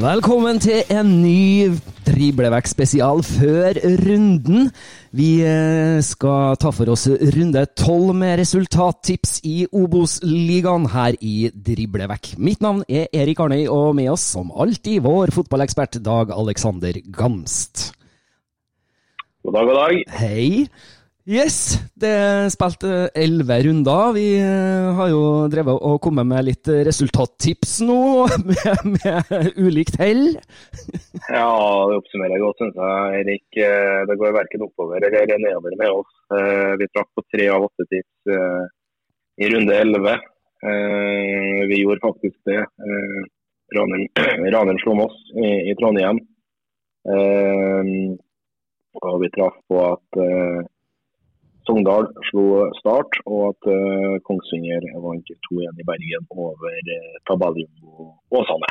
Velkommen til en ny Driblevekk-spesial før runden. Vi eh, skal ta for oss runde tolv med resultattips i Obos-ligaen her i Driblevekk. Mitt navn er Erik Arnøy, og med oss som alltid vår fotballekspert Dag Alexander Gamst. God dag, god dag. Hei. Yes, det er spilt elleve runder. Vi eh, har jo drevet og kommet med litt resultattips nå, med, med ulikt hell. Ja, det oppsummerer godt, syns jeg. Erik, eh, det går verken oppover eller nedover med oss. Eh, Vi trakk på tre av åtte tips i runde elleve. Vi gjorde faktisk det. Raneren slo Moss i, Trondheim. Og vi traff på at Sogndal slo Start, og at uh, Kongsvinger vant 2-1 i Bergen over uh, Tabellum Åsane.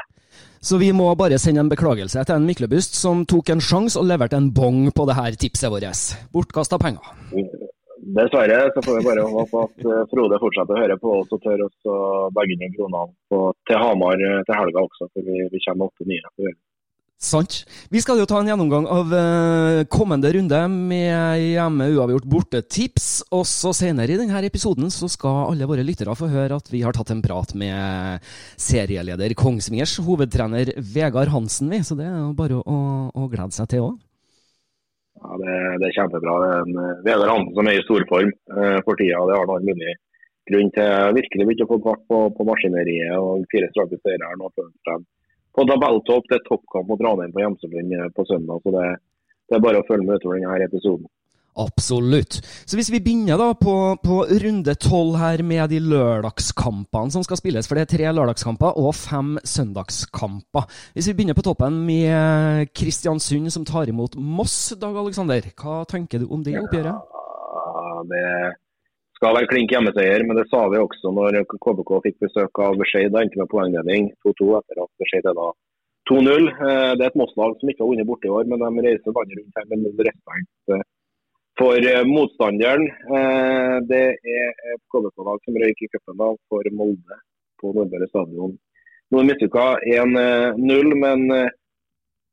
Så vi må bare sende en beklagelse til en Myklebust som tok en sjanse og leverte en bong på det her tipset vårt. Bortkasta penger. Dessverre så får vi bare håpe at eh, Frode fortsetter å høre på oss og tør oss å legge inn kronene til Hamar eh, til helga også, for vi, vi kommer med åtte nye. Sant. Vi skal jo ta en gjennomgang av eh, kommende runde med hjemme uavgjort borte-tips. Og så senere i denne episoden så skal alle våre lyttere få høre at vi har tatt en prat med serieleder Kongsvingers hovedtrener Vegard Hansen, vi. Så det er jo bare å, å glede seg til òg. Ja, det, det er kjempebra. Det er en eh, Vegard Hansen som er i storform eh, for tida. Det har han all mulig grunn til. Virkelig begynt å få fart på, på maskineriet og fire strake seire her nå. Før da På opp det er toppkamp mot Ranheim på Hjemselund eh, på søndag. så det, det er bare å følge med utover denne episoden. Absolutt. Så hvis vi begynner da på, på runde tolv her med de lørdagskampene som skal spilles, for det er tre lørdagskamper og fem søndagskamper. Hvis vi begynner på toppen med Kristiansund som tar imot Moss, Dag Aleksander. Hva tenker du om det oppgjøret? Ja, det skal være klink hjemmeseier, men det sa vi også når KBK fikk besøk av Skeid. Da endte med poengdeling 2-2 etter at Skeid leda 2-0. Eh, Det er et Moss-lag som ikke har vunnet borte i år, men de reiser landet rundt her med respekt eh, for eh, motstanderen. Det er et KBK-lag som røyk i cupen for Molde på Nordmøre stadion. Nå midtuka 1-0, men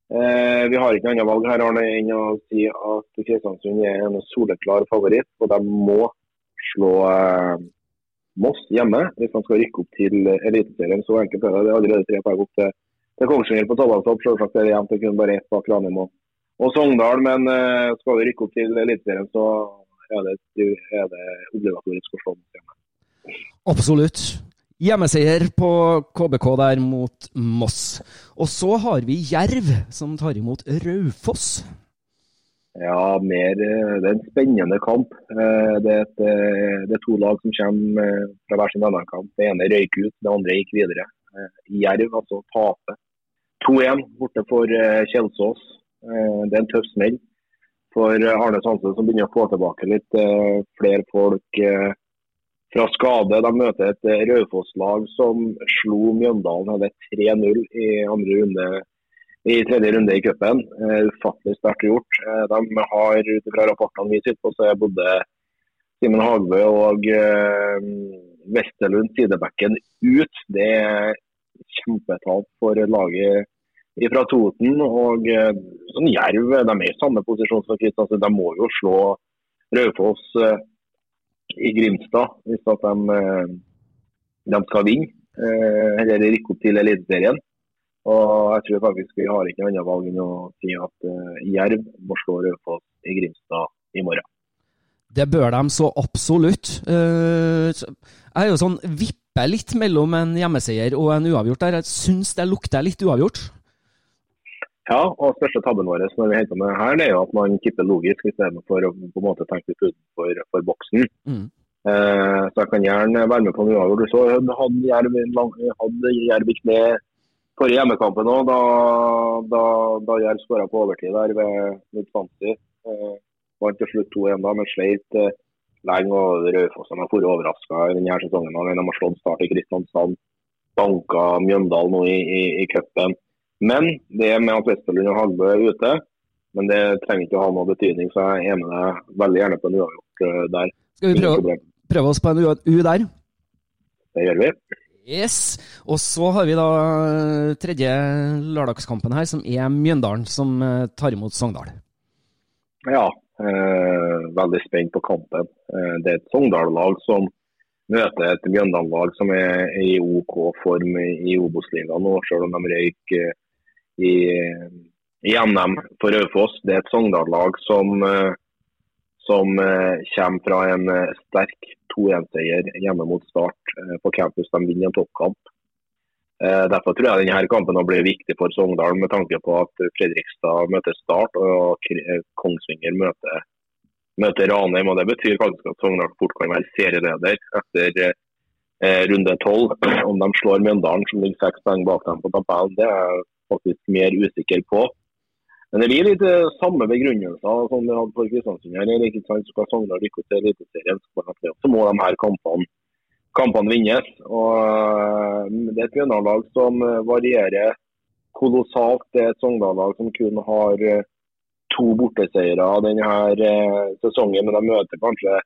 vi har ikke noe annet valg her Arne, enn å si at Kristiansund er en soleklar favoritt. Og de må slå eh, Moss hjemme hvis man skal rykke opp til Eliteserien. Så enkelt er det. Det er allerede tre poeng opp til, til Kongsvinger på tabelltopp. Selvsagt er det jevnt. Er kun bare ett bak Ranheim og, og Sogndal. Men eh, skal vi rykke opp til Eliteserien, så er det, er det obligatorisk å slå Moss hjemme. Absolutt. Hjemmeseier på KBK der mot Moss. Og så har vi Jerv som tar imot Raufoss. Ja, mer, eh, det er en spennende kamp. Eh, Det er, et, eh, det er to lag som kommer fra hver sin annen. Det ene røyk ut, det andre gikk videre. Jerv altså taper 2-1 borte for Kjelsås. Det er en tøff smell for Arne Sandse som begynner å få tilbake litt flere folk fra skade. De møter et Raufoss-lag som slo Mjøndalen hadde 3-0 i andre runde i tredje runde i cupen. Eh, Ufattelig sterkt gjort. Eh, De har ut fra rapportene vi sitter på, så er både Simen Hagbø og Westerlund sidebekken ut. Det er kjempetap for laget fra Toten. Og sånn Jerv de er i samme posisjon som Kristiansund. De må jo slå Raufoss i Grimstad hvis at de, de skal vinne. eller rykke opp til Eliteserien. Og jeg tror faktisk vi har ikke annet valg enn å si at Jerv må slå Raufoss i Grimstad i morgen. Det bør de så absolutt. Uh, jeg er jo sånn vipper litt mellom en hjemmeseier og en uavgjort der. Jeg syns det lukter litt uavgjort. Ja, og største tabben vår når vi henter med her, det er jo at man tipper logisk istedenfor å på en måte tenke litt utenfor for boksen. Mm. Eh, så jeg kan gjerne være med på en uavgjort. Så hadde Jerv, hadde Jerv ikke med forrige hjemmekampen òg, da, da, da Jerv skåra på overtid der ved Nudsanti. Eh, Vant til slutt 2-1, da, men sleit eh, lenge. og Raufoss har vært overraska denne sesongen. De har slått Start i Kristiansand, banka Mjøndalen nå i, i, i cupen. Men det med at Westerlund og Hagbø er ute, men det trenger ikke å ha noe betydning. Så jeg er med deg veldig gjerne på en uavgjort uh, der. Skal vi prøve, prøve oss på en U der? Det gjør vi. Yes. Og så har vi da eh, tredje lørdagskampen her, som er Mjøndalen, som eh, tar imot Sogndal. Ja, Eh, veldig spent på kampen. Eh, det er et Sogndal-lag som møter et Mjøndalen-lag som er i OK form i Obos-ligaen nå, selv om de røyk eh, i, i NM for Raufoss. Det er et Sogndal-lag som, som kommer fra en sterk 2-1-seier hjemme mot Start på campus. De vinner en toppkamp. Eh, derfor tror jeg denne kampen blir viktig for Sogndal, med tanke på at Fredrikstad møter Start og eh, Kongsvinger møter, møter Ranheim. og Det betyr faktisk at Sogndal fort kan være serieleder etter eh, runde tolv. Om de slår Mjøndalen, som ligger seks poeng bak dem på tabellen, det er jeg faktisk mer usikker på. Men det blir litt eh, samme begrunnelser som vi hadde for Kristiansund. her. Ikke sant? Skal Sogndal rykke til Eliteserien, så må de her kampene kampene vinnes. og eh, Det er et Mjøndalen-lag som eh, varierer kolossalt. Det er et Sogndal-lag som kun har to borteseiere denne sesongen, men de møter kanskje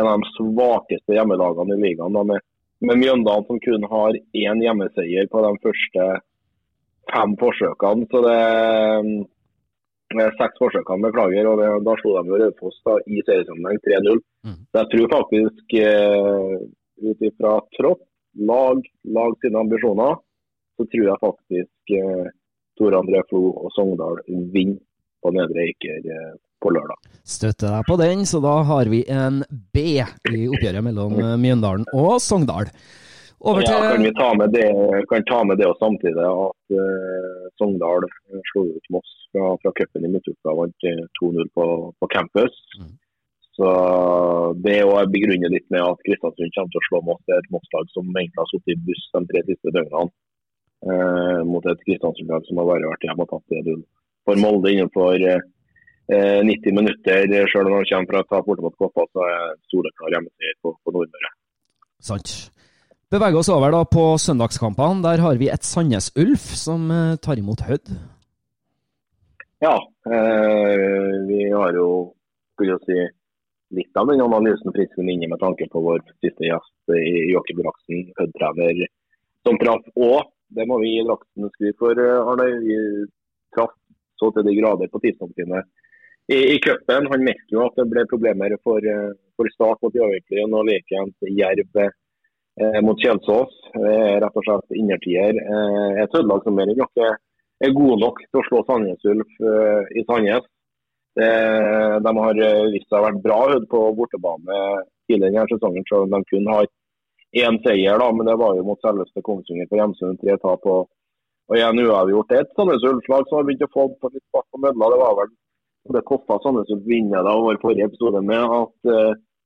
en av de svakeste hjemmelagene i ligaen. med, med Mjøndalen som kun har én hjemmeseier på de første fem forsøkene. Så det er seks forsøkene, beklager. og det, Da slo de Raufoss i seriesammenheng 3-0. Mm. Så jeg tror faktisk ut ifra tropp, lag, lag sine ambisjoner, så tror jeg faktisk eh, Tor André Flo og Sogndal vinner på Nedre Eiker eh, på lørdag. Støtter deg på den, så da har vi en B i oppgjøret mellom eh, Mjøndalen og Sogndal. Over til... Ja, kan vi ta med det, kan ta med det og samtidig at uh, Sogndal slo ut Moss fra, fra cupen i midtuka. Vant 2-0 på, på, campus. Mm. Så Det er begrunnet litt med at Kristiansund kommer til å slå Moss. Det er et Moss-lag som egentlig har sittet i buss de tre siste døgnene. uh, mot et Kristiansund-lag som har bare vært hjemme og tatt det du for Molde innenfor uh, 90 minutter. Selv om de kommer fra et tap borte mot Koppa, så er soleklar hjemmeseier på, på Nordmøre. Sant. Beveger oss over da på søndagskampene. Der har vi et Sandnes Ulf som eh, tar imot Hødd. Ja, eh, vi har jo skulle si litt av den analysen frisken inne med tanke på vår siste gjest Joakim Draksen, Hødd-trener, som traff. Og det må vi gi Draksen skryt for, eh, Arne. Vi traff så til de grader på tidspunktene i, i cupen. Han merket jo at det ble problemer for, eh, for Start mot Gjøviklyn og likeens Jerv mot Kjelsås. Eh, rett og slett innertier. Eh, er noe er gode nok til å slå Sandnes Ulf eh, i Sandnes. De har eh, vist seg å vært bra på bortebane tidligere denne sesongen, selv om de kun har én seier. da, Men det var jo mot selveste Kongsvinger på Hjemsund. Tre tap og, og igjen uavgjort. Det er et Sandnes Ulf-lag som har begynt å få på litt fart på mølla. Det var vel det kosta Sandnes Ulf vinner da vår forrige episode med at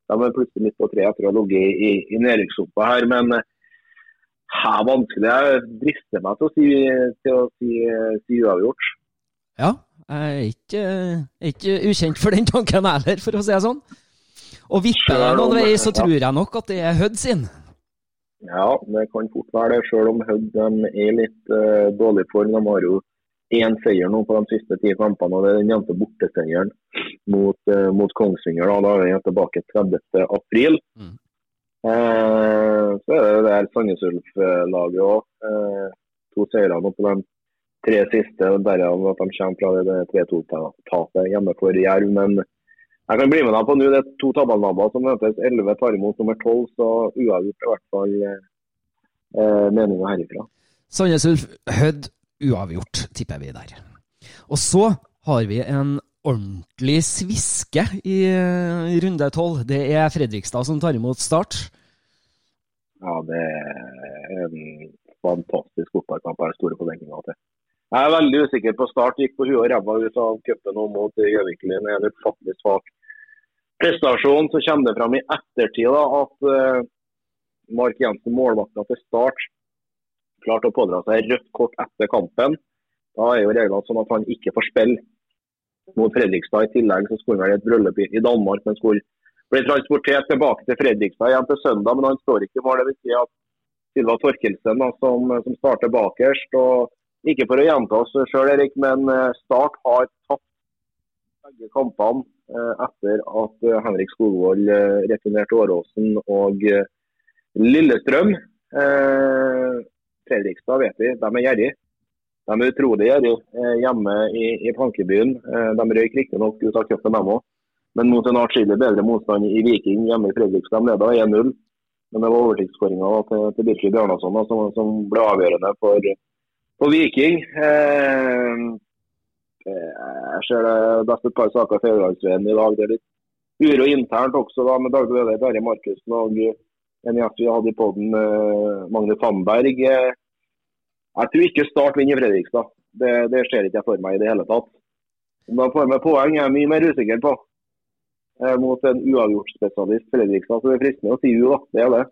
uh, må er plutselig midt på tre etter å ha ligget i, i nedrykkssumpa her. Men her vanskelig. Jeg drister meg til å si, til å si, si uavgjort. Ja, jeg er ikke, ikke ukjent for den tanken heller, for å si det sånn. Og vipper det noen vei, så tror jeg nok at det er Hødd sin. Ja, det kan fort være det, selv om Hødd er litt uh, dårlig form. De har jo én seier nå på de siste ti kampene, og det er den nevnte borteseieren mot, uh, mot Kongsvinger. Da, da er vi tilbake 30. april. Mm. Uh, så er det det her Sandnes Ulf-laget òg. Uh, to seire nå på de tre siste. Derav at de kommer fra det 3-2-tapet hjemme for Jerv. Men jeg kan bli med deg på nå. Det er to tabellnaboer som møtes. 11 tar imot nummer 12, så uavgjort i hvert fall uh, meninga herifra. Sandnes Ulf Hødd uavgjort, tipper vi der. Og så har vi en ordentlig sviske i, i runde tolv. Det er Fredrikstad som tar imot Start. Ja, det er en fantastisk fotballkamp. Jeg har store forventninger til. Jeg er veldig usikker på Start. Gikk på huet og ræva ut av cupen nå mot Gjøviklin. En ufattelig svak prestasjon. Så kommer det fram i ettertid da, at uh, Mark Jensen, målvakta til Start, klarte å pådra seg rødt kort etter kampen. Da er jo reglene sånn at han ikke får spille mot Fredrikstad. I tillegg så skulle han i et bryllup i Danmark, men skulle bli transportert tilbake til Fredrikstad igjen til søndag. Men han står ikke i mål. Det vil si at Silva Torkelsen, da, som, som, starter bakerst. og Ikke for å gjenta oss sjøl, Erik, men eh, Start har tatt begge kampene eh, etter at eh, Henrik Skogvold returnerte Åråsen og Lillestrøm. Fredrikstad vet vi, de er gjerrige. De er utrolig gjerrige eh, hjemme i, i Plankebyen. Eh, de røyk riktignok ut av cupen, dem òg. Men mot en atskillig bedre motstand i Viking hjemme i Fredrikstad. De leda 1-0. Men det var overtidsskåringa til, til Birkli Bjarnason som, som, ble avgjørende for, for Viking. Eh, jeg ser det best et par saker i Fedrelandsveien i dag. Det er litt uro internt også da, med daglig leder Terje Markussen og en gjest vi hadde i poden, uh, Magne Sandberg. Uh, jeg tror ikke Start vinner Fredrikstad. Det, det ser ikke jeg for meg i det hele tatt. Om de får med poeng, er jeg mye mer usikker på. Mot en uavgjort spesialist Fredrikstad, så det er fristende å si jo, da. Det er det.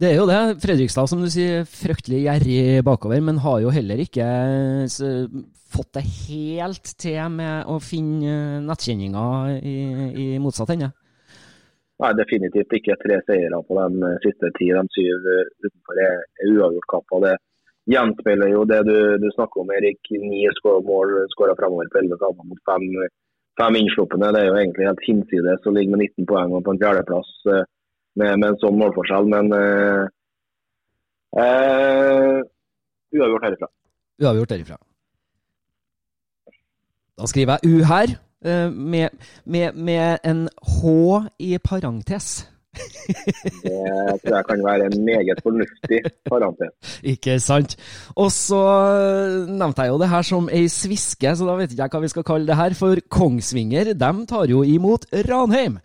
Det er jo det. Fredrikstad som du sier, fryktelig gjerrig bakover, men har jo heller ikke fått det helt til med å finne nettkjenninga i, i motsatt ende. Nei, definitivt ikke tre seire på de eh, siste ti. De syv eh, utenfor er, uavgjort kamper. Det gjenspeiler jo det du, du snakker om, Erik. Ni mål skåra framover på elleve kamper mot fem, fem innslupne. Det er jo egentlig helt hinsides å ligge med 19 poeng og på en fjerdeplass eh, med, med, en sånn målforskjell. Men eh, uh, uavgjort herifra. Uavgjort herifra. Da skriver jeg U her. Eh, med, med, med, en H i parentes. det tror jeg kan være en meget fornuftig parentes. Ikke sant. Og så nevnte jeg jo det her som ei sviske, så da vet ikke jeg hva vi skal kalle det her. For Kongsvinger de tar jo imot Ranheim.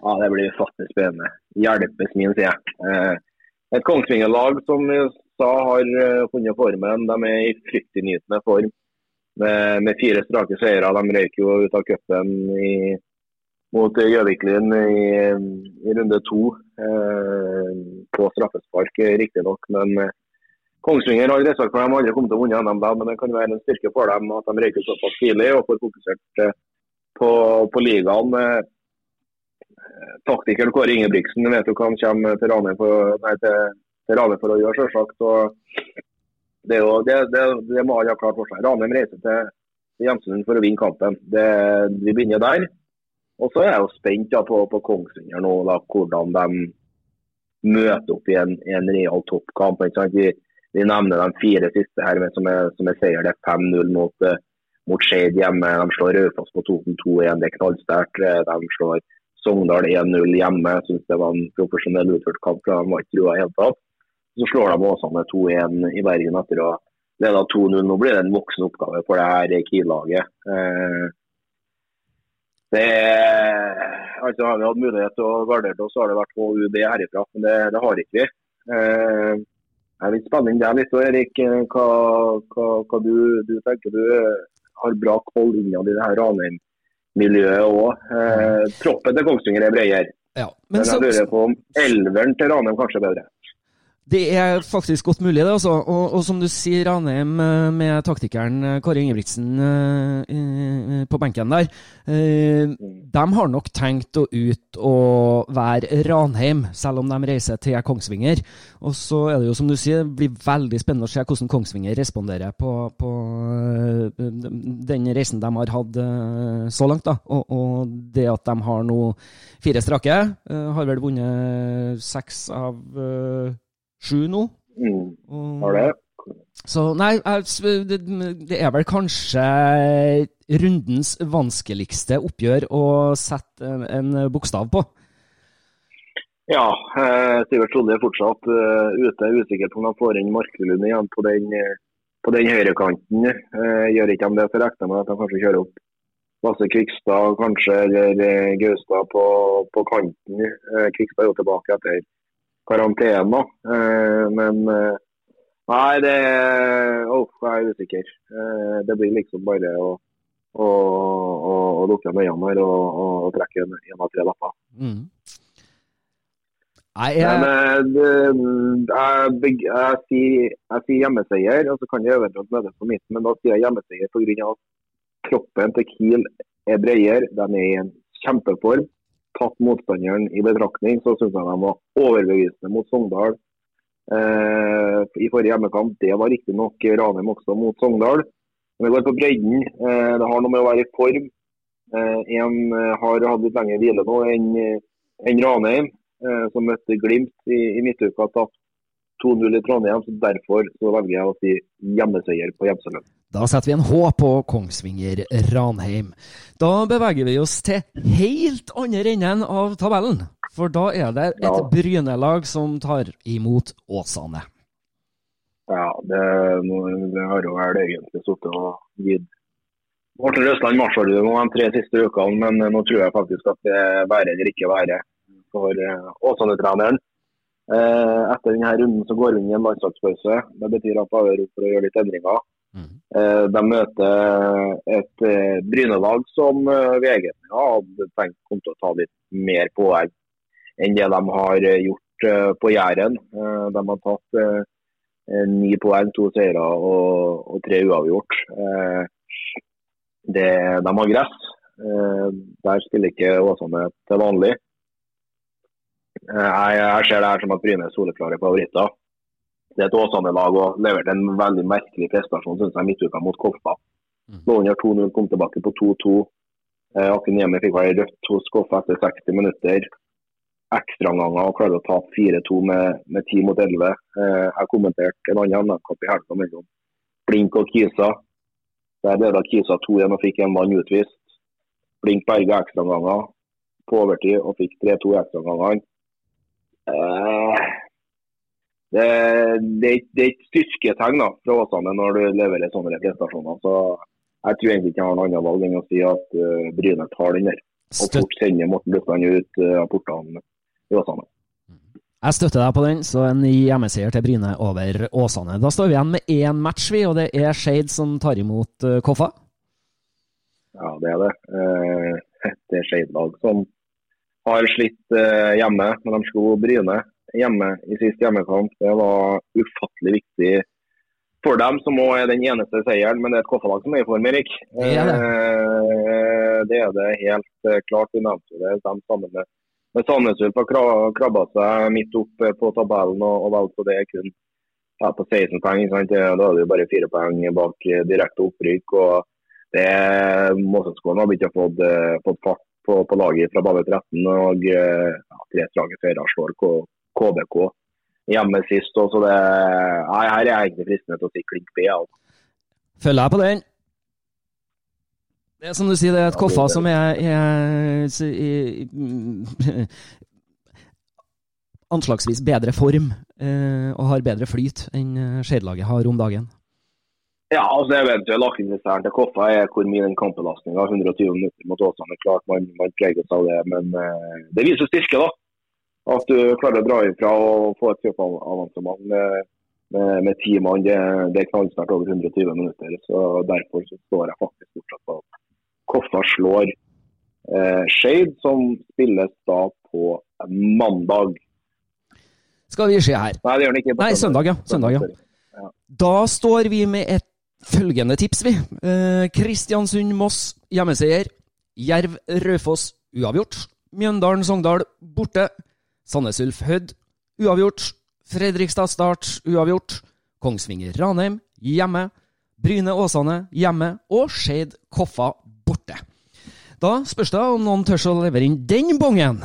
Ja, det blir fattig spennende. Hjelpes min, sier jeg. Eh, et Kongsvinger-lag som vi sa har eh, funnet formen. De er i fryktinngytende form med, med fire strake seire. De røyk jo ut av cupen mot Gjøviklin i, i, runde to eh, på straffespark, riktignok. Men eh, Kongsvinger har respekt for dem, aldri kommet til å vinne NM, men det kan være en styrke for dem at de røyker såpass tidlig og får fokusert eh, på, på ligaen. Eh, taktikeren Kåre Ingebrigtsen vet jo hva han kommer til Ranheim for, for å gjøre, selvsagt det, jo, det, det, det, må alle ha klart for seg. Ranheim reiser til Hjemsund for å vinne kampen. vi begynner der. Og så er jeg jo spent da, på, på Kongsvinger nå, da, hvordan de møter opp i en, en real toppkamp. Vi, vi, nevner de fire siste her som, er, som er seier. Det er 5-0 mot, uh, mot Skeid hjemme. De slår Raufoss på Toten 2-1. Det er knallsterkt. De slår Sogndal 1-0 hjemme. Syns det var en profesjonell utført kamp. De var ikke trua i hele tatt. Så slår de Åsane 2-1 i Bergen etter å lede 2-0. Nå blir det en voksen oppgave for det her Kiel-laget. Eh, det altså Har vi hatt mulighet til å gardere oss, så har det vært HUD herifra. Men det, det har ikke vi. Eh, jeg er litt spenning der litt, Erik. Hva, hva, hva du, du, tenker du har bra koll innad i det her Ranheim-miljøet òg. Eh, troppen til Kongsvinger er bredere. Ja, men, men jeg lurer på om elveren til Ranheim kanskje er bedre. Det er faktisk godt mulig, det. altså. Og, og som du sier, Ranheim eh, med taktikeren Kåre Kari Ingebrigtsen eh, på benken der. Eh, de har nok tenkt å ut og være Ranheim, selv om de reiser til Kongsvinger. Og så er det jo som du sier, det blir veldig spennende å se hvordan Kongsvinger responderer på, på den reisen de har hatt så langt. da. Og, og det at de har nå fire strake, har vel vunnet seks av sju nå. Mm. Har det. Så nei, det er vel kanskje rundens vanskeligste oppgjør å sette en bokstav på? Ja, eh, Sivert Solli er fortsatt uh, ute. Usikker på om de får inn Markelund igjen på den, på den høyrekanten. Gjør ikke de det, så regner jeg med at de kanskje kjører opp Lasse Kvikstad kanskje, eller Gaustad på, på kanten. Kvikstad er jo tilbake etter karantene. Eh, men eh, nei, det oh, jeg er usikker. Eh, det blir liksom bare å, å, å, å lukke øynene her og, og, trekke en, en av tre lapper. Mm. Nei, jeg... Men jeg, jeg, jeg, sier, jeg sier hjemmeseier, og så kan det eventuelt møtes på midten, men da sier jeg hjemmeseier pga. at kroppen til Kiel er bredere. Den er i en kjempeform tatt motstanderen i betraktning, så syns jeg de var overbevisende mot Sogndal eh, i forrige hjemmekamp. Det var riktignok Ranheim også mot Sogndal. Men det går på bredden. Eh, det har noe med å være i form. Eh, en eh, har hatt litt lengre hvile nå enn en Ranheim, eh, som møtte Glimt i, i midtuka. Tapt 2-0 i Trondheim. så Derfor så velger jeg å si hjemmeseier på Hjemseløen. Da setter vi en H på Kongsvinger-Ranheim. Da beveger vi oss til helt andre enden av tabellen. For da er det et ja. Bryne-lag som tar imot Åsane. Ja, det, det har jo vel egentlig sittet og gitt Morten Røsland marsjordre de tre siste ukene, men nå tror jeg faktisk at det er være eller ikke være for eh, Åsane-treneren. Eh, etter denne runden så går vi inn i en landslagspause. Det betyr at da er det for å gjøre litt endringer. Mm. De møter et eh, Bryne-lag som eh, vi egentlig hadde tenkt kom til å ta litt mer poeng enn det de har gjort på Jæren. De har tatt ni poeng, to seire og, og, tre uavgjort. Det, de har gress. Der spiller ikke Åsane til vanlig. Jeg, jeg ser det her som at Bryne er soleklare favoritter det er et Åsane-lag og leverte en veldig merkelig prestasjon synes jeg, midtuka mot Koffa. Lå under 2-0, kom tilbake på 2-2. Eh, Akiniemi fikk være rødt hos Koffa etter 60 minutter. Ekstraomganger og klarte å ta 4-2 med, med 10 mot 11. Eh, jeg kommenterte en annen NM-kamp i helga mellom Blink og Kisa. Der leda Kisa 2-1 og fikk en mann utvist. Blink berga ekstraomganger på overtid og fikk 3-2 ekstraomgangene. Eh, det, det, det er et styrketegn da, fra Åsane når du leverer sånne prestasjoner. Så jeg tror egentlig ikke jeg har noe annet valg enn å si at uh, Bryne tar den der. Og fort sender Morten Lukland ut uh, av portene i Åsane. Jeg støtter deg på den, så en hjemmeseier til Bryne over Åsane. Da står vi igjen med én match, vi, og det er Skeid som tar imot uh, Koffa. Ja, det er det. Uh, det er Skeid-lag som har slitt hjemme, men de slo Bryne hjemme i sist hjemmekamp. Det var ufattelig viktig for dem, som òg er den eneste seieren. Men det er et Koffa-lag som er i form, Erik. Det er det. Eh, det er det helt eh, klart. Vi nevnte det sammen med, med Sandnes Ulf har krabba seg midt opp eh, på tabellen og, og valgt på det kun ja, på 16 poeng. Sant? Da er det jo bare fire poeng bak direkte opprykk. og det Måseskålen hadde ikke fått, fått fart på, på, laget fra bane 13. og ja, Tre strake seire slår KBK hjemme sist. Så det, nei, her er jeg egentlig fristende til å si klink B. Altså. Følger jeg på den. Det er som du sier, det er et Koffa som er, er, er, anslagsvis bedre form eh, og har bedre flyt enn eh, Skeidlaget har om dagen. Ja, altså eventuelt akilleshælen til Koffa er hvor mye den kampbelastninga 120 minutter mot Åsane. Klart man, man preges av det, men eh, det viser styrke, da. At du klarer å dra ifra og få et kjøpeavansement med, med, med ti mann, det, det er knallsterkt over 120 minutter. så Derfor så står jeg faktisk fortsatt på at Koffa slår eh, Shade, som spilles da på mandag. Skal vi se her. Nei, det gjør den ikke. Nei, søndag, ja. Søndag, ja. Da står vi med et følgende tips, vi. Eh, Kristiansund-Moss hjemmeseier. Jerv-Raufoss uavgjort. Mjøndalen-Sogndal borte. Sandnes Ulf Hødd uavgjort. Fredrikstad Start uavgjort. Kongsvinger-Ranheim hjemme. Bryne-Åsane hjemme. Og Skeid Koffa borte. Da spørs det om noen tør å levere inn den bongen.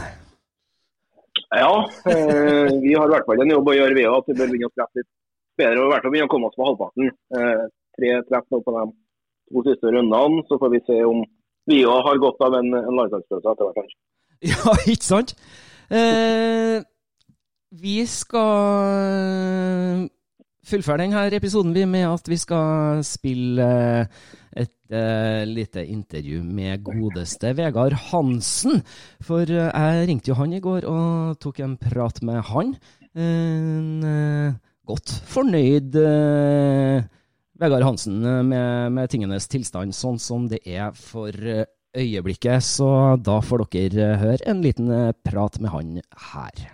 Ja, eh, vi har i hvert fall en jobb å gjøre, vi òg. Vi bør begynne å treffe litt bedre. og i hvert fall begynne å komme oss på halvparten. Eh, tre treff nå på de to siste rundene. Så får vi se om vi òg har godt av en, en landslagsfølelse etter hvert. kanskje. Ja, ikke sant? Eh, vi skal fullføre denne episoden vi med at vi skal spille et eh, lite intervju med godeste Vegard Hansen. For eh, jeg ringte jo han i går og tok en prat med han. En eh, godt fornøyd Vegard Hansen med, med tingenes tilstand, sånn som det er for øyeblikket. Så da får dere høre en liten eh, prat med han her.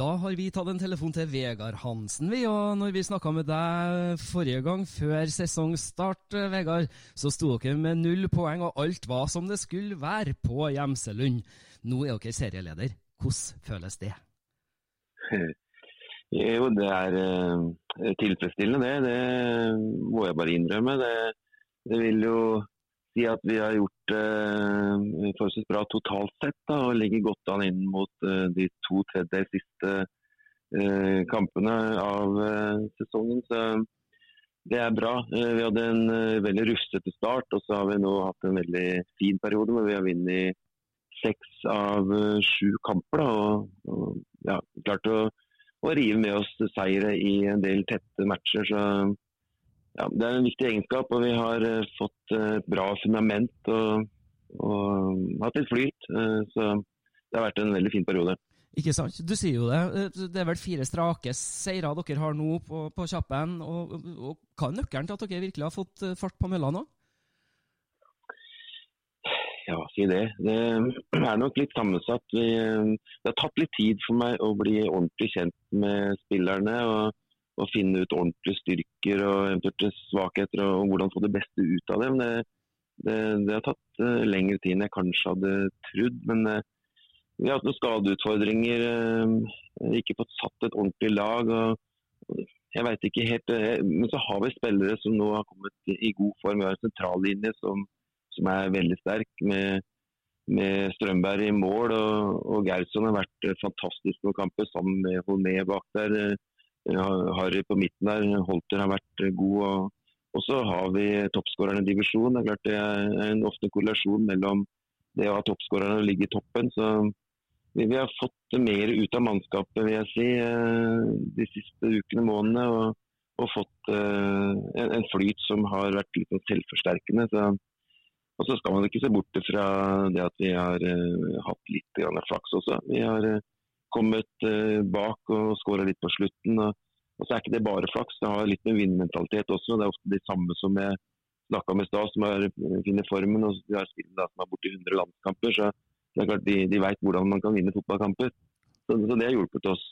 Da har vi tatt en telefon til Vegard Hansen, vi. Og når vi snakka med deg forrige gang, før sesongstart, eh, Vegard, så sto dere med null poeng, og alt var som det skulle være på Gjemselund. Nå er dere serieleder. Hvordan føles det? Jo, det er eh, tilfredsstillende, det. Det må jeg bare innrømme. Det, det vil jo si at vi har gjort det forholdsvis bra totalt sett. Da, og ligger godt an inn mot eh, de to tredjedels siste eh, kampene av eh, sesongen. Så det er bra. Eh, vi hadde en eh, veldig rustete start, og så har vi nå hatt en veldig fin periode hvor vi har vunnet seks av eh, sju kamper. Da, og, og ja, klart å og rive med oss seire i en del tette matcher. Så ja, det er en viktig egenskap. Og vi har eh, fått eh, bra fundament og, og hatt litt flyt. Eh, så det har vært en veldig fin periode. Ikke sant? Du sier jo det. Det er vel fire strake seire dere har nå på, på kjappen. Og, og hva er nøkkelen til at dere virkelig har fått fart på mølla nå? Ja, si det. Det er nok litt sammensatt. Eh, det har tatt litt tid for meg å bli ordentlig kjent med spillerne. og, og finne ut ordentlige styrker og eventuelle svakheter og, hvordan få det beste ut av dem. Det, det, det har tatt eh, lengre tid enn jeg kanskje hadde trodd. Men eh, vi har hatt noen skadeutfordringer. ikke fått satt et ordentlig lag. og jeg vet ikke helt, Men så har vi spillere som nå har kommet i god form. Vi har en sentrallinje som, som er veldig sterk. med med Strømberg i mål, og, og Gerson har vært eh, fantastisk på kampen sammen med Holmé bak der. Eh, Harry på midten der, Holter har vært eh, god. Og, og så har vi toppskåreren i divisjon. Det er klart det er en ofte korrelasjon mellom det å ha toppskåreren og ligge i toppen. Så vi, har fått mer ut av mannskapet vil jeg si, de siste ukene, månedene. Og, og fått en, en flyt som har vært litt sånn selvforsterkende. Så, og så skal man ikke se bort fra det at vi har uh, hatt litt grann flaks også. Vi har uh, kommet uh, bak og skåra litt på slutten. Og, og så er ikke det bare flaks, det har litt med vinnermentalitet også. Det er ofte de samme som jeg snakka med i stad, som har funnet formen. Og vi har spillere som er borti 100 landskamper, så det er klart de, de veit hvordan man kan vinne fotballkamper. Så, så det har hjulpet oss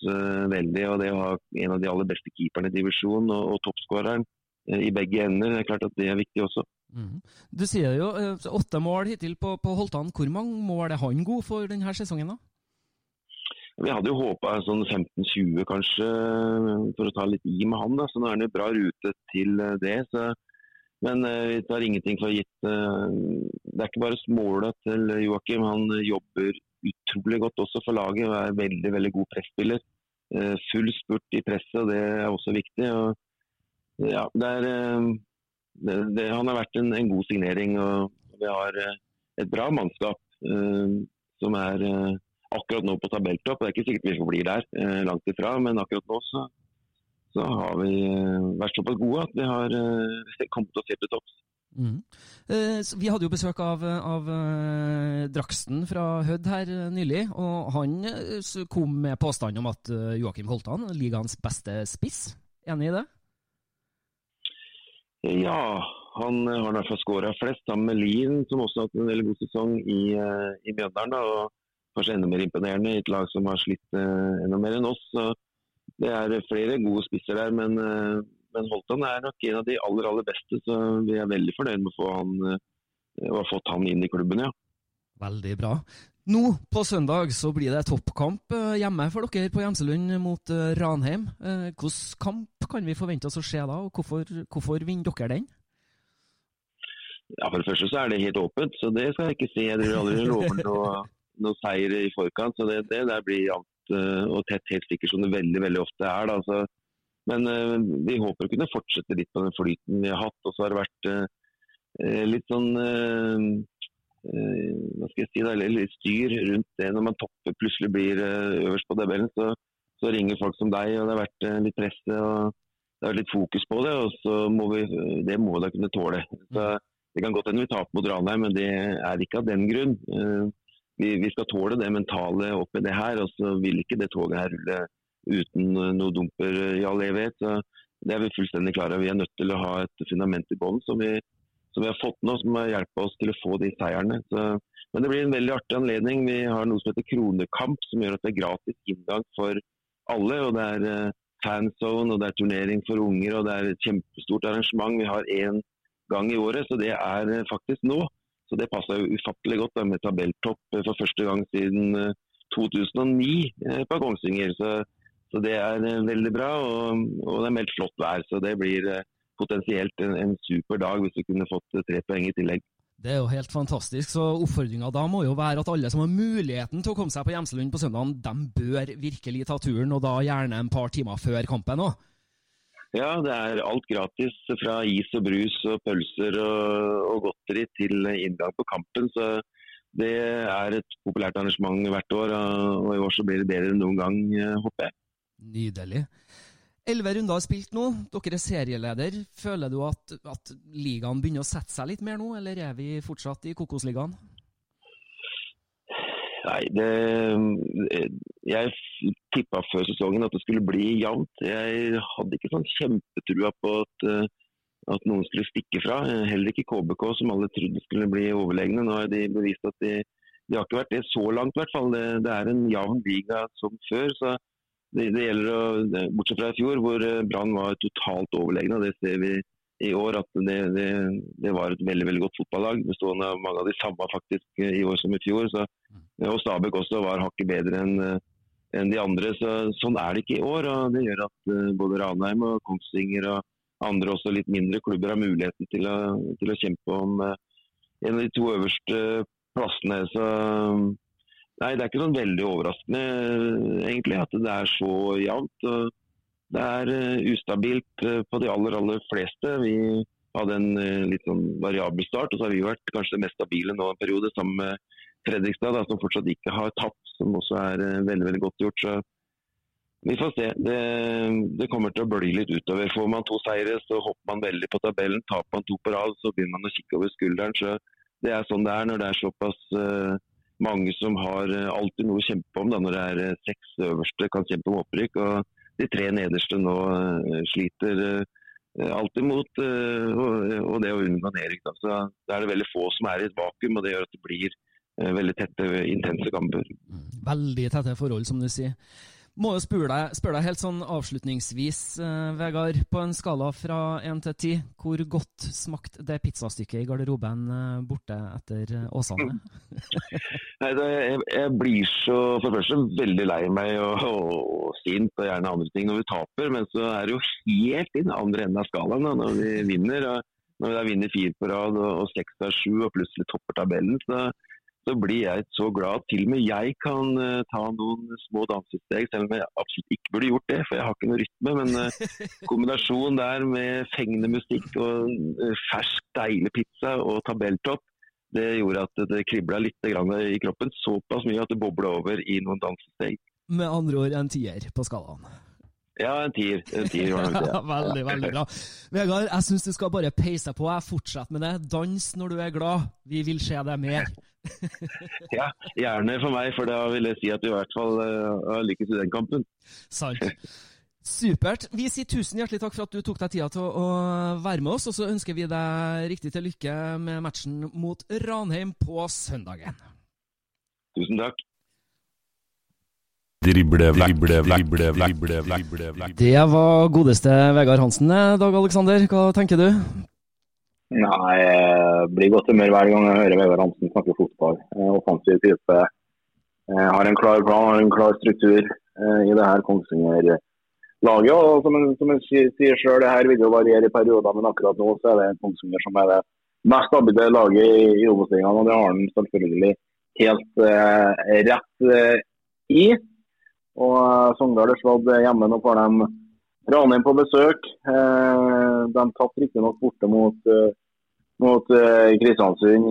veldig. Og det å ha en av de aller beste keeperne i divisjonen og, og toppskåreren i begge ender, det er klart at det er viktig også. Mhm. Du sier jo eh, åtte mål hittil på, på Holtan. Hvor mange mål er han god for denne sesongen? da? Vi hadde jo håpa sånn 15-20 kanskje, for å ta litt i med han. da, så Nå er han i bra rute til eh, det. Så, men eh, vi tar ingenting for gitt. Det er ikke bare måla til Joakim. Han jobber utrolig godt også for laget og er veldig veldig god presspiller. Full spurt i presset, og det er også viktig. og ja, det er, det, Han har vært en, en god signering. og Vi har eh, et bra mannskap eh, som er eh, akkurat nå på tabelltopp. Det er ikke sikkert vi blir der, langt ifra, men akkurat nå så, så har vi vært såpass gode at vi har kommet oss helt til topps. Mm. Vi hadde jo besøk av, av Draksten fra Hødd her nylig, og han kom med påstand om at Joakim Holtan er ligaens beste spiss. Enig i det? Ja, han eh, har i hvert fall skåra flest sammen med Lien, som også har hatt en veldig god sesong i, eh, i Mjøndalen. og kanskje enda mer imponerende i et lag som har slitt uh, enda mer enn oss. Så det er flere gode spisser der, men, uh, men Holtan er nok en av de aller aller beste. Så vi er veldig fornøyd med å få han, uh, ha fått han inn i klubben, ja. Veldig bra. Nå på søndag så blir det toppkamp eh, hjemme for dere på Gjemselund mot eh, Ranheim. Eh, Hvilken kamp kan vi forvente oss å se da, og hvorfor, hvorfor vinner dere den? Ja, For det første så er det helt åpent, så det skal jeg ikke si. Jeg driver aldri lover noe, noe seier i forkant. så Det, det der blir jevnt og tett, helt sikkert som det veldig veldig ofte er. da, så men vi håper å kunne fortsette litt på den flyten vi har hatt. Og så har det vært litt sånn hva skal jeg si da, eller styr rundt det når man topper plutselig blir eh, øverst på tabellen. Så, så ringer folk som deg, og det har vært eh, litt presse og det har vært litt fokus på det. Og så må vi, det må vi da kunne tåle. Så Det kan godt hende vi taper mot Ranheim, men det er ikke av den grunn. Eh, vi, vi skal tåle det mentale oppi det her, og så vil ikke det toget her rulle uten eh, noe dumper i all evighet. Så det er vi fullstendig klare over. Vi er nødt til å ha et fundament i bånn som, vi- som vi har fått nå, som har hjulpet oss til å få de seierne. Så, men det blir en veldig artig anledning. Vi har noe som heter kronekamp, som gjør at det er gratis inngang for alle. og det er eh, fanzone, og det er turnering for unger, og det er et kjempestort arrangement. Vi har én gang i året, så det er eh, faktisk nå. Så det passer jo ufattelig godt da, med tabelltopp eh, for første gang siden eh, 2009 eh, på Kongsvinger. Så, så det er veldig bra, og, og det er meldt flott vær. Så det blir potensielt en, en super dag hvis vi kunne fått eh, tre poeng i tillegg. Det er jo helt fantastisk, så oppfordringa da må jo være at alle som har muligheten til å komme seg på Gjemselund på søndagen, de bør virkelig ta turen, og da gjerne en par timer før kampen òg. Ja, det er alt gratis fra is og brus og pølser og, og godteri til inngang på kampen. Så det er et populært arrangement hvert år, og i år så blir det bedre enn noen gang, eh, håper jeg. Nydelig. Elleve runder er spilt nå. Dere er serieleder. Føler du at, at ligaen begynner å sette seg litt mer nå, eller er vi fortsatt i Kokosligaen? Nei, det, jeg tippa før sesongen at det skulle bli jevnt. Jeg hadde ikke sånn kjempetrua på at, eh, at noen skulle stikke fra. Heller ikke KBK, som alle trodde skulle bli overlegne. Nå har de bevist at de, de har ikke vært det så langt, i hvert fall. Det, det er en jevn liga som før. så det, det gjelder å, Bortsett fra i fjor, hvor eh, Brann var totalt overlegne. Det ser vi i år at det, det, det var et veldig veldig godt fotballag. Bestående av mange av de samme faktisk eh, i år som i fjor. Så, og Stabæk også var hakket bedre enn eh, enn de andre. Så, sånn er det ikke i år. og Det gjør at eh, både Ranheim og Kongsvinger og andre også litt mindre klubber har muligheten til å, til å kjempe om eh, en av de to øverste plassene. Så nei, det er ikke sånn veldig overraskende eh, egentlig at det er så jevnt. Det er eh, ustabilt eh, på de aller, aller fleste. Vi hadde en litt sånn variabel start, og så har vi vært kanskje det mest stabile nå en periode, sammen med Fredrikstad, da, som fortsatt ikke har tapt, som også er veldig veldig godt gjort. så vi får se. Det, det kommer til å bli litt utover. Får man to seire, så hopper man veldig på tabellen. Taper man to på rad, så begynner man å kikke over skulderen. Så Det er sånn det er når det er såpass eh, mange som har eh, alltid noe å kjempe om. Da, når det er eh, seks øverste kan kjempe om opprykk. og De tre nederste nå eh, sliter alltid mot og, det å unngå nedrykk. Da. Så Da er det veldig få som er i et vakuum, og det gjør at det blir veldig tette, intense kamper. Veldig tette forhold, som du sier. Må jo spørre deg, spør deg helt sånn avslutningsvis, eh, Vegard. På en skala fra én til ti, hvor godt smakte det pizzastykket i garderoben eh, borte etter eh, Åsane? Nei, det, jeg, jeg blir så for første veldig lei meg og, og sint og gjerne andre ting når vi taper, men så er det jo helt i den andre enden av skalaen da, når vi vinner. Og når vi da vinner fire på rad og, og seks av sju og plutselig topper tabellen, så, så blir jeg så glad at til og med jeg kan uh, ta noen små dansesteg, selv om jeg absolutt ikke burde gjort det, for jeg har ikke noe rytme. Men uh, kombinasjonen der med fengende musikk og uh, fersk, deilig pizza og tabelltopp, det gjorde at det kribla litt grann i kroppen. Såpass mye at det bobla over i noen dansesteg. Med andre ord en tier på skalaen. Ja, en tier. En tier var nok det. veldig, veldig bra. Vegard, jeg syns du skal bare peise på. Jeg Fortsett med det. Dans når du er glad. Vi vil se deg mer. Ja, gjerne for meg, for da vil jeg si at du i hvert fall uh, har lykkes i den kampen. Sant. Supert. Vi sier tusen hjertelig takk for at du tok deg tida til å være med oss, og så ønsker vi deg riktig til lykke med matchen mot Ranheim på søndagen. Tusen takk. Drible, drible, drible, drible, drible, Det var godeste Vegard Hansen, Dag Aleksander. Hva tenker du? Nei, jeg blir godt humør hver gang jeg hører Vegard Hansen snakke fotball. Eh, Offensiv type. Jeg Har en klar plan, har en klar struktur eh, i det her Kongsvinger-laget. Og som en, som en sier sier sjøl, det her vil jo variere i perioder, men akkurat nå så er det Kongsvinger som er det mest stabile laget i, i Obos-ligaen. Og det har han selvfølgelig helt eh, rett eh, i. Og eh, Sogndal er slått hjemme. Nå får de Ranheim på besøk. Eh, de tapte riktignok borte mot, eh, mot eh, Kristiansund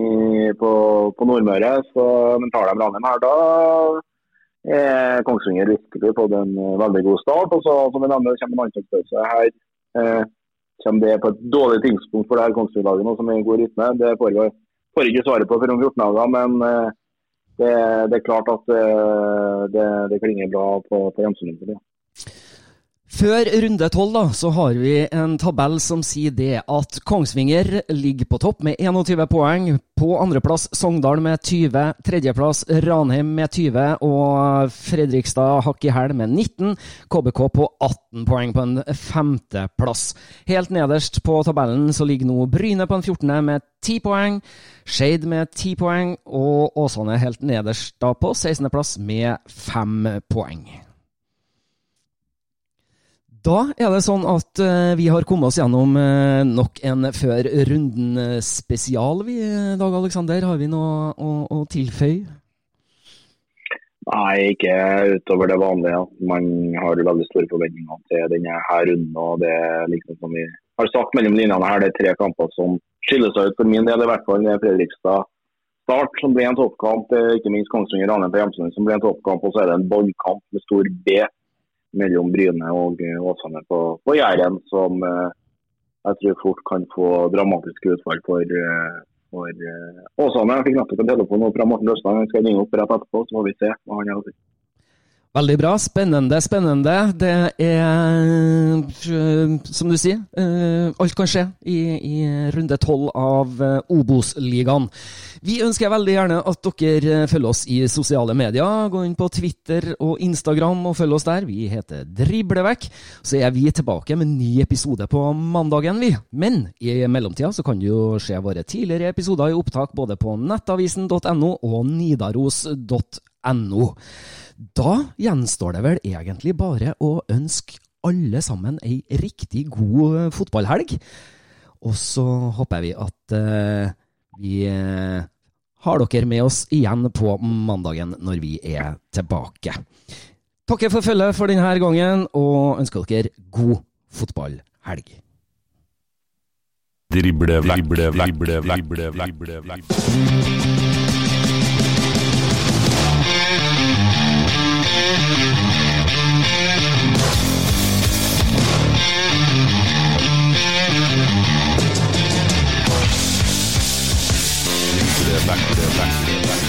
på, på Nordmøre. Så, men tar de Ranheim her, da er Kongsvinger virkelig fått en eh, veldig god start. Og så som en annen, kommer en landslagspause her. Eh, kommer det på et dårlig tidspunkt for det her Kongsvinger-laget nå, som er i god rytme. Det får jeg ikke svaret på før om 14 dager, men eh, det, det er klart at eh, det, det klinger bra på, på Hjemsund. Ja. Før runde tolv så har vi en tabell som sier det at Kongsvinger ligger på topp med 21 poeng. På andreplass Sogndal med 20, tredjeplass Ranheim med 20 og Fredrikstad hakk i hæl med 19. KBK på 18 poeng på en femteplass. Helt nederst på tabellen så ligger nå Bryne på en 14. med 10 poeng. Skeid med 10 poeng, og Åsane helt nederst da på 16.-plass med 5 poeng. Da er det sånn at eh, vi har kommet oss gjennom eh, nok en Før runden-spesial, vi, Dag Aleksander. Har vi noe å, å tilføye? Nei, ikke utover det vanlige. Man har veldig store forventninger til denne her runden. og det liksom som vi har sagt mellom linjene her, det er tre kamper som skiller seg ut for min del. i hvert fall Fredrikstad start, som blir en toppkamp. Ikke minst Kongsvinger Ranheim på Hjemsund, som blir en toppkamp. Og så er det en ballkamp med stor B mellom Bryne og eh, Åsane på, på Jæren, som eh, jeg tror fort kan få dramatiske utfall for, eh, for Åsane. Jeg fikk nettopp en telefon fra Morten Løsland, han skal ringe opp rett etterpå, så får vi se hva han har. Veldig bra. Spennende, spennende. Det er, eh, som du sier, eh, alt kan skje i, i runde tolv av eh, Obos-ligaen. Vi ønsker veldig gjerne at dere følger oss i sosiale medier. Gå inn på Twitter og Instagram og følg oss der. Vi heter Driblevekk. Så er vi tilbake med en ny episode på mandagen, vi. Men i mellomtida så kan du jo se våre tidligere episoder i opptak både på nettavisen.no og nidaros.no. Da gjenstår det vel egentlig bare å ønske alle sammen ei riktig god eh, fotballhelg. Og så håper vi at uh, vi uh, har dere med oss igjen på mandagen når vi er tilbake. Takker for følget for denne gangen, og ønsker dere god fotballhelg. drible, drible, drible, drible, drible, drible. back to the back to the back.